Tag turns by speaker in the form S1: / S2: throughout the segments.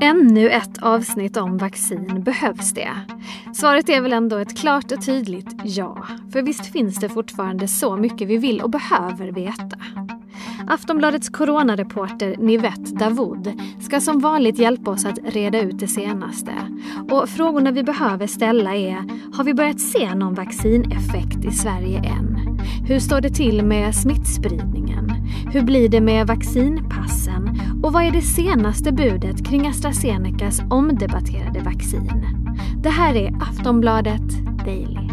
S1: Ännu ett avsnitt om vaccin, behövs det? Svaret är väl ändå ett klart och tydligt ja. För visst finns det fortfarande så mycket vi vill och behöver veta. Aftonbladets coronareporter Nivette Davoud ska som vanligt hjälpa oss att reda ut det senaste. Och frågorna vi behöver ställa är, har vi börjat se någon vaccineffekt i Sverige än? Hur står det till med smittspridningen? Hur blir det med vaccinpassen? Och vad är det senaste budet kring AstraZenecas omdebatterade vaccin? Det här är Aftonbladet Daily.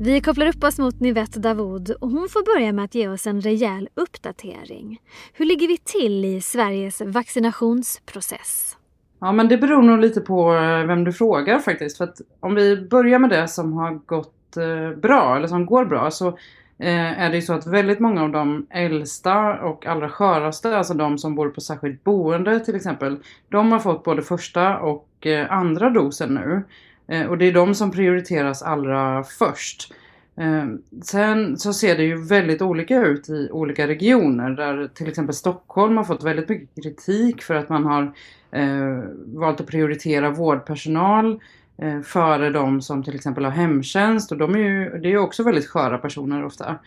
S1: Vi kopplar upp oss mot Nivette Davoud och hon får börja med att ge oss en rejäl uppdatering. Hur ligger vi till i Sveriges vaccinationsprocess?
S2: Ja men det beror nog lite på eh, vem du frågar faktiskt. För att om vi börjar med det som har gått Eh, bra eller som går bra så eh, är det ju så att väldigt många av de äldsta och allra sköraste, alltså de som bor på särskilt boende till exempel, de har fått både första och eh, andra dosen nu. Och det är de som prioriteras allra först. Sen så ser det ju väldigt olika ut i olika regioner där till exempel Stockholm har fått väldigt mycket kritik för att man har eh, valt att prioritera vårdpersonal eh, Eh, före de som till exempel har hemtjänst och de är ju, det är ju också väldigt sköra personer ofta.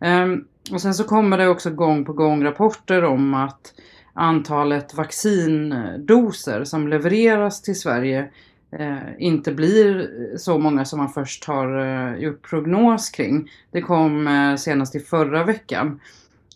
S2: Eh, och sen så kommer det också gång på gång rapporter om att antalet vaccindoser som levereras till Sverige eh, inte blir så många som man först har eh, gjort prognos kring. Det kom senast i förra veckan.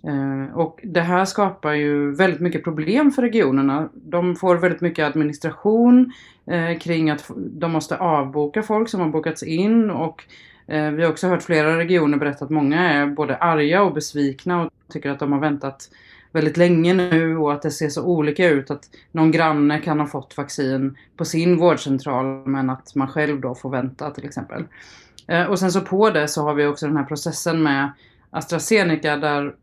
S2: Eh, och det här skapar ju väldigt mycket problem för regionerna. De får väldigt mycket administration eh, kring att de måste avboka folk som har bokats in och eh, vi har också hört flera regioner berätta att många är både arga och besvikna och tycker att de har väntat väldigt länge nu och att det ser så olika ut att någon granne kan ha fått vaccin på sin vårdcentral men att man själv då får vänta till exempel. Och sen så på det så har vi också den här processen med AstraZeneca där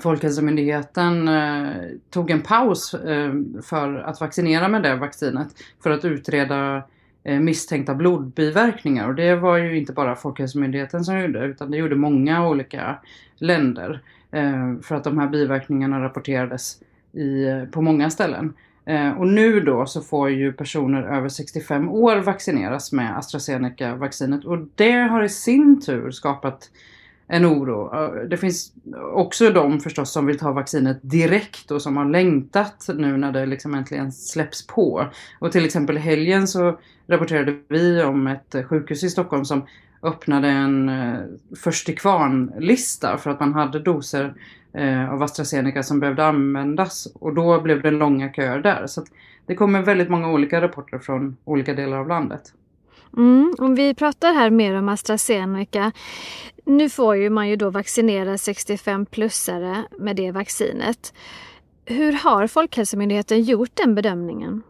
S2: Folkhälsomyndigheten eh, tog en paus eh, för att vaccinera med det vaccinet för att utreda eh, misstänkta blodbiverkningar. Och det var ju inte bara Folkhälsomyndigheten som gjorde utan det gjorde många olika länder. Eh, för att de här biverkningarna rapporterades i, eh, på många ställen. Eh, och nu då så får ju personer över 65 år vaccineras med AstraZeneca-vaccinet och det har i sin tur skapat en oro. Det finns också de förstås som vill ta vaccinet direkt och som har längtat nu när det liksom äntligen släpps på. Och till exempel i helgen så rapporterade vi om ett sjukhus i Stockholm som öppnade en eh, först till kvarn-lista för att man hade doser eh, av AstraZeneca som behövde användas och då blev det långa köer där. Så det kommer väldigt många olika rapporter från olika delar av landet.
S1: Mm, om vi pratar här mer om AstraZeneca. Nu får ju man ju då vaccinera 65-plussare med det vaccinet. Hur har Folkhälsomyndigheten gjort den bedömningen?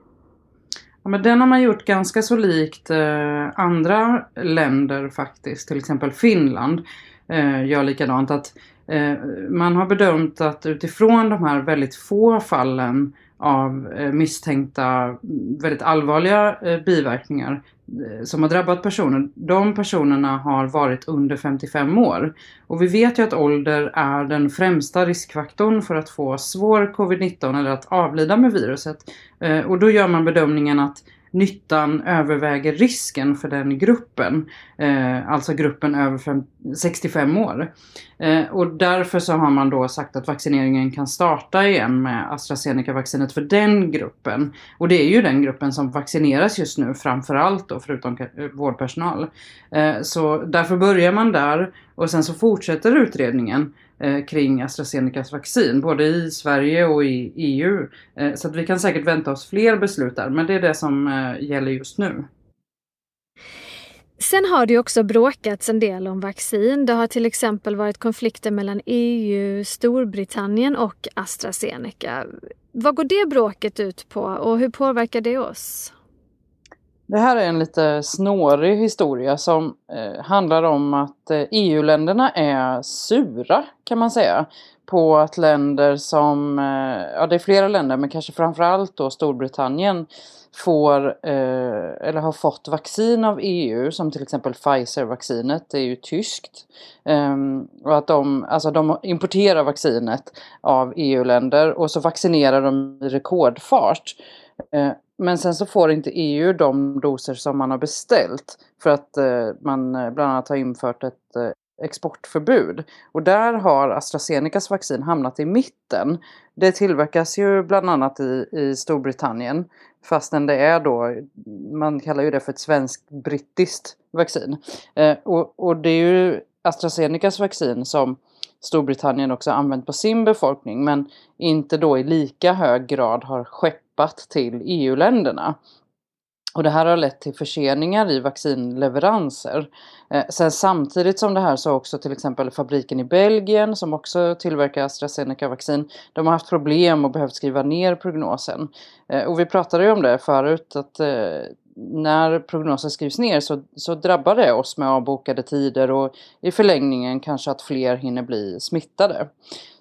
S2: Ja, men den har man gjort ganska så likt eh, andra länder faktiskt. Till exempel Finland eh, gör likadant. Att, eh, man har bedömt att utifrån de här väldigt få fallen av eh, misstänkta väldigt allvarliga eh, biverkningar Eh, som har drabbat personer. De personerna har varit under 55 år. Och vi vet ju att ålder är den främsta riskfaktorn för att få svår covid-19 eller att avlida med viruset. Eh, och då gör man bedömningen att nyttan överväger risken för den gruppen. Eh, alltså gruppen över fem, 65 år. Eh, och därför så har man då sagt att vaccineringen kan starta igen med AstraZeneca-vaccinet för den gruppen. Och det är ju den gruppen som vaccineras just nu framförallt då förutom eh, vårdpersonal. Eh, så därför börjar man där och sen så fortsätter utredningen eh, Eh, kring AstraZenecas vaccin, både i Sverige och i EU. Eh, så att vi kan säkert vänta oss fler beslut där, men det är det som eh, gäller just nu.
S1: Sen har det också bråkats en del om vaccin. Det har till exempel varit konflikter mellan EU, Storbritannien och AstraZeneca. Vad går det bråket ut på och hur påverkar det oss?
S2: Det här är en lite snårig historia som eh, handlar om att eh, EU-länderna är sura kan man säga på att länder som, eh, ja det är flera länder men kanske framförallt då Storbritannien får eh, eller har fått vaccin av EU som till exempel Pfizer-vaccinet, det är ju tyskt. Eh, och att de, alltså de importerar vaccinet av EU-länder och så vaccinerar de i rekordfart. Eh, men sen så får inte EU de doser som man har beställt för att eh, man eh, bland annat har infört ett eh, exportförbud. Och där har AstraZenecas vaccin hamnat i mitten. Det tillverkas ju bland annat i, i Storbritannien fastän det är då, man kallar ju det för ett svenskt-brittiskt vaccin. Eh, och, och det är ju AstraZenecas vaccin som Storbritannien också använt på sin befolkning men inte då i lika hög grad har skeppat till EU-länderna. Och det här har lett till förseningar i vaccinleveranser. Eh, sen samtidigt som det här så har också till exempel fabriken i Belgien som också tillverkar AstraZeneca-vaccin. De har haft problem och behövt skriva ner prognosen. Eh, och vi pratade ju om det förut att eh, när prognosen skrivs ner så, så drabbar det oss med avbokade tider och i förlängningen kanske att fler hinner bli smittade.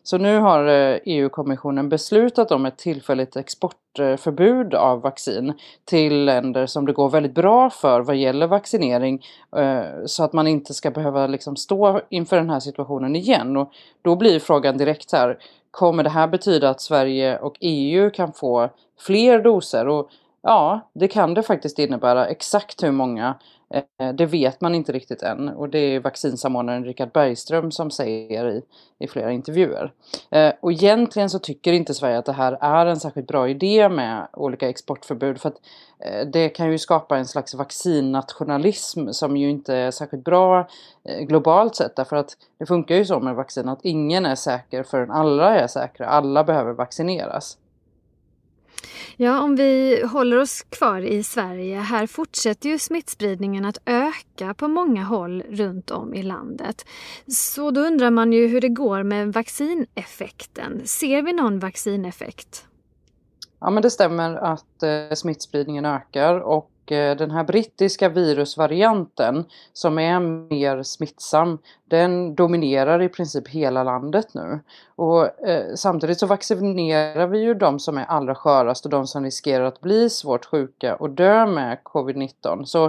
S2: Så nu har eh, e EU-kommissionen beslutat om ett tillfälligt exportförbud av vaccin till länder som det går väldigt bra för vad gäller vaccinering eh, så att man inte ska behöva liksom stå inför den här situationen igen. Och då blir frågan direkt här, kommer det här betyda att Sverige och EU kan få fler doser? Och Ja, det kan det faktiskt innebära. Exakt hur många, eh, det vet man inte riktigt än. Och det är vaccinsamordnaren Richard Bergström som säger i, i flera intervjuer. Eh, och egentligen så tycker inte Sverige att det här är en särskilt bra idé med olika exportförbud. För att eh, det kan ju skapa en slags vaccinnationalism som ju inte är särskilt bra eh, globalt sett. Därför att det funkar ju så med vaccin att ingen är säker förrän alla är säkra. Alla behöver vaccineras.
S1: Ja, om vi håller oss kvar i Sverige. Här fortsätter ju smittspridningen att öka på många håll runt om i landet. Så då undrar man ju hur det går med vaccineffekten. Ser vi någon vaccineffekt?
S2: Ja, men det stämmer att eh, smittspridningen ökar och Eh, den här brittiska virusvarianten som är mer smittsam den dominerar i princip hela landet nu. Och eh, samtidigt så vaccinerar vi ju de som är allra skörast och de som riskerar att bli svårt sjuka och dö med covid-19. Så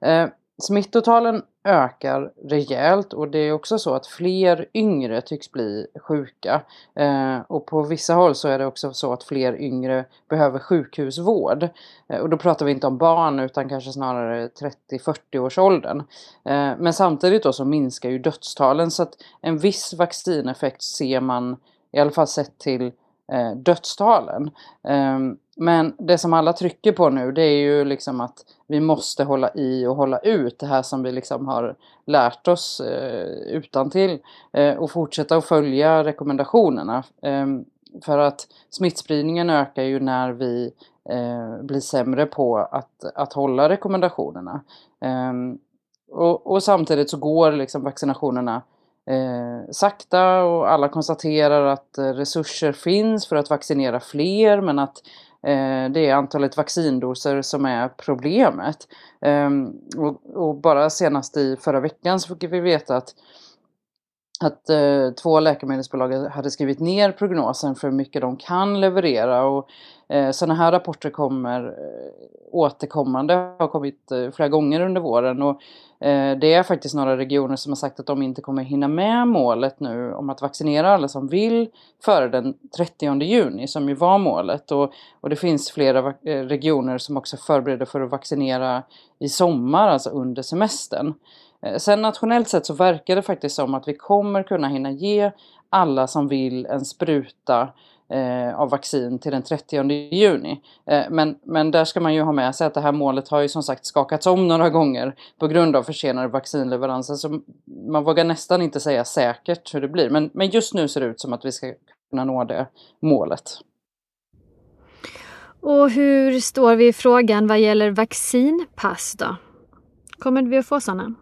S2: eh, Smittotalen ökar rejält och det är också så att fler yngre tycks bli sjuka. Eh, och på vissa håll så är det också så att fler yngre behöver sjukhusvård. Eh, och då pratar vi inte om barn utan kanske snarare 30-40 års åldern. Eh, men samtidigt då så minskar ju dödstalen så att en viss vaccineffekt ser man i alla fall sett till eh, dödstalen. Ehm, men det som alla trycker på nu det är ju liksom att vi måste hålla i och hålla ut det här som vi liksom har lärt oss eh, utan till eh, och fortsätta att följa rekommendationerna. Eh, för att smittspridningen ökar ju när vi eh, blir sämre på att, att hålla rekommendationerna. Ehm, och, och, samtidigt så går liksom vaccinationerna eh, sakta och alla konstaterar att eh, resurser finns för att vaccinera fler men att Eh, det är antalet vaccindoser som är problemet. Ehm, och, bara senast i förra veckan så fick vi veta att att eh, två läkemedelsbolag hade skrivit ner prognosen för hur mycket de kan leverera och eh, sådana här rapporter kommer eh, återkommande, har kommit eh, flera gånger under våren och eh, det är faktiskt några regioner som har sagt att de inte kommer hinna med målet nu om att vaccinera alla som vill före den 30 juni som ju var målet och, och det finns flera eh, regioner som också förbereder för att vaccinera i sommar, alltså under semestern. Eh, sen nationellt sett så verkar det faktiskt som att vi kommer kunna hinna ge alla som vill en spruta eh, av vaccin till den 30 juni. Eh, men, men där ska man ju ha med sig att det här målet har ju som sagt skakats om några gånger på grund av försenade vaccinleveranser. Så man vågar nästan inte säga säkert hur det blir. Men, men just nu ser det ut som att vi ska kunna nå det målet.
S1: Och hur står vi i frågan vad gäller vaccinpass då? Kommer vi att få sådana?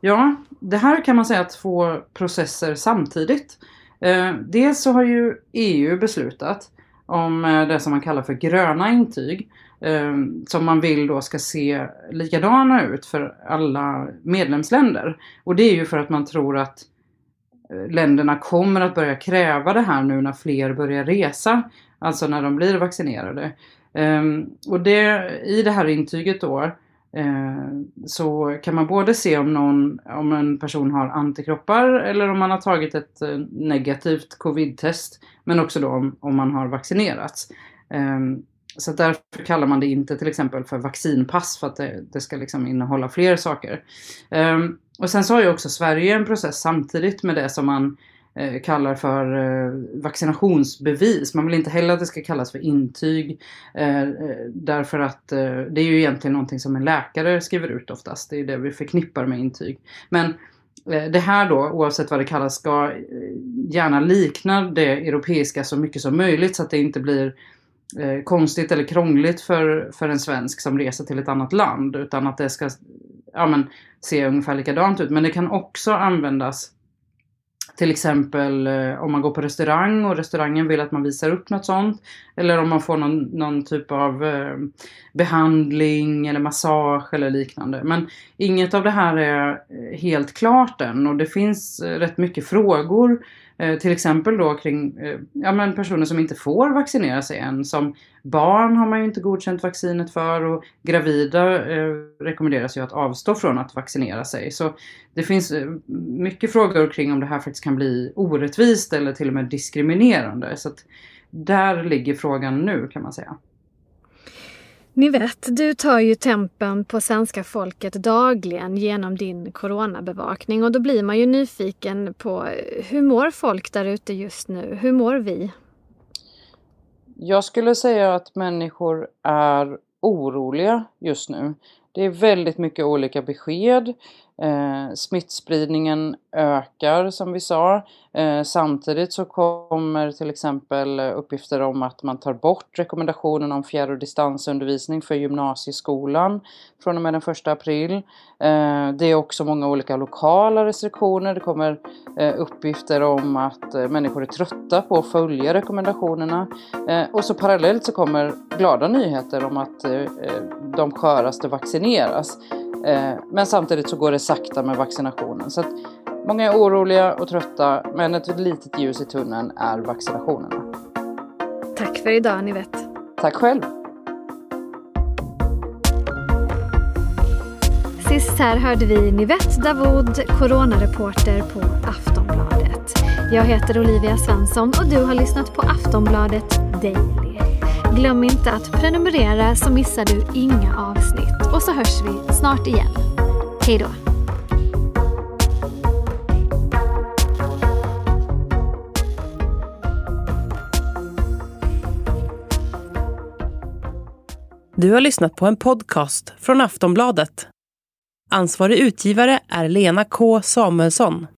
S2: Ja, det här kan man säga är två processer samtidigt. Eh, dels så har ju EU beslutat om eh, det som man kallar för gröna intyg. Eh, som man vill då ska se likadana ut för alla medlemsländer. Och det är ju för att man tror att eh, länderna kommer att börja kräva det här nu när fler börjar resa. Alltså när de blir vaccinerade. Eh, och det, i det här intyget då Eh, så kan man både se om, någon, om en person har antikroppar eller om man har tagit ett eh, negativt covid-test. Men också då om, om man har vaccinerats. Ehm, så därför kallar man det inte till exempel för vaccinpass för att det, det ska liksom innehålla fler saker. Ehm, och sen så har ju också Sverige en process samtidigt med det som man Eh, kallar för eh, vaccinationsbevis. Man vill inte heller att det ska kallas för intyg. Eh, därför att det är ju egentligen någonting som en läkare skriver ut oftast. Det är det vi förknippar med intyg. Men det här då, oavsett vad det kallas, ska gärna likna det europeiska så mycket som möjligt så att det inte blir konstigt eller krångligt för, för en svensk som reser till ett annat land. Utan att det ska ja, men, se ungefär likadant ut. Men det kan också användas till exempel eh, om man går på restaurang och restaurangen vill att man visar upp något sånt. Eller om man får någon, någon typ av eh, behandling eller massage eller liknande. Men inget av det här är eh, helt klart än och det finns rätt mycket frågor Eh, till exempel då kring eh, ja, men personer som inte får vaccinera sig än. Som barn har man ju inte godkänt vaccinet för och gravida eh, rekommenderas ju att avstå från att vaccinera sig. Så det finns eh, mycket frågor kring om det här faktiskt kan bli orättvist eller till och med diskriminerande. Så att där ligger frågan nu kan man säga.
S1: Ni vet, du tar ju tempen på svenska folket dagligen genom din coronabevakning och då blir man ju nyfiken på eh, hur mår folk där ute just nu? Hur mår vi?
S2: Jag skulle säga att människor är oroliga just nu. Det är väldigt mycket olika besked. Eh, smittspridningen ökar som vi sa. Eh, samtidigt så kommer till exempel uppgifter om att man tar bort rekommendationen om fjärr och distansundervisning för gymnasieskolan från och med den 1 april. Eh, det är också många olika lokala restriktioner. Det kommer eh, uppgifter om att eh, människor är trötta på att följa rekommendationerna. Eh, och så parallellt så kommer glada nyheter om att eh, eh, de sköraste vaccineras. Eh, men samtidigt så går det sakta med vaccinationen. Så många är oroliga och trötta, men ett litet ljus i tunneln är vaccinationerna.
S1: Tack för idag, ni vet.
S2: Tack själv.
S1: Sist här hörde vi Nivette Davoud, coronareporter på Aftonbladet. Jag heter Olivia Svensson och du har lyssnat på Aftonbladet Daily. Glöm inte att prenumerera så missar du inga avsnitt. Och så hörs vi snart igen. Hej då!
S3: Du har lyssnat på en podcast från Aftonbladet. Ansvarig utgivare är Lena K Samuelsson.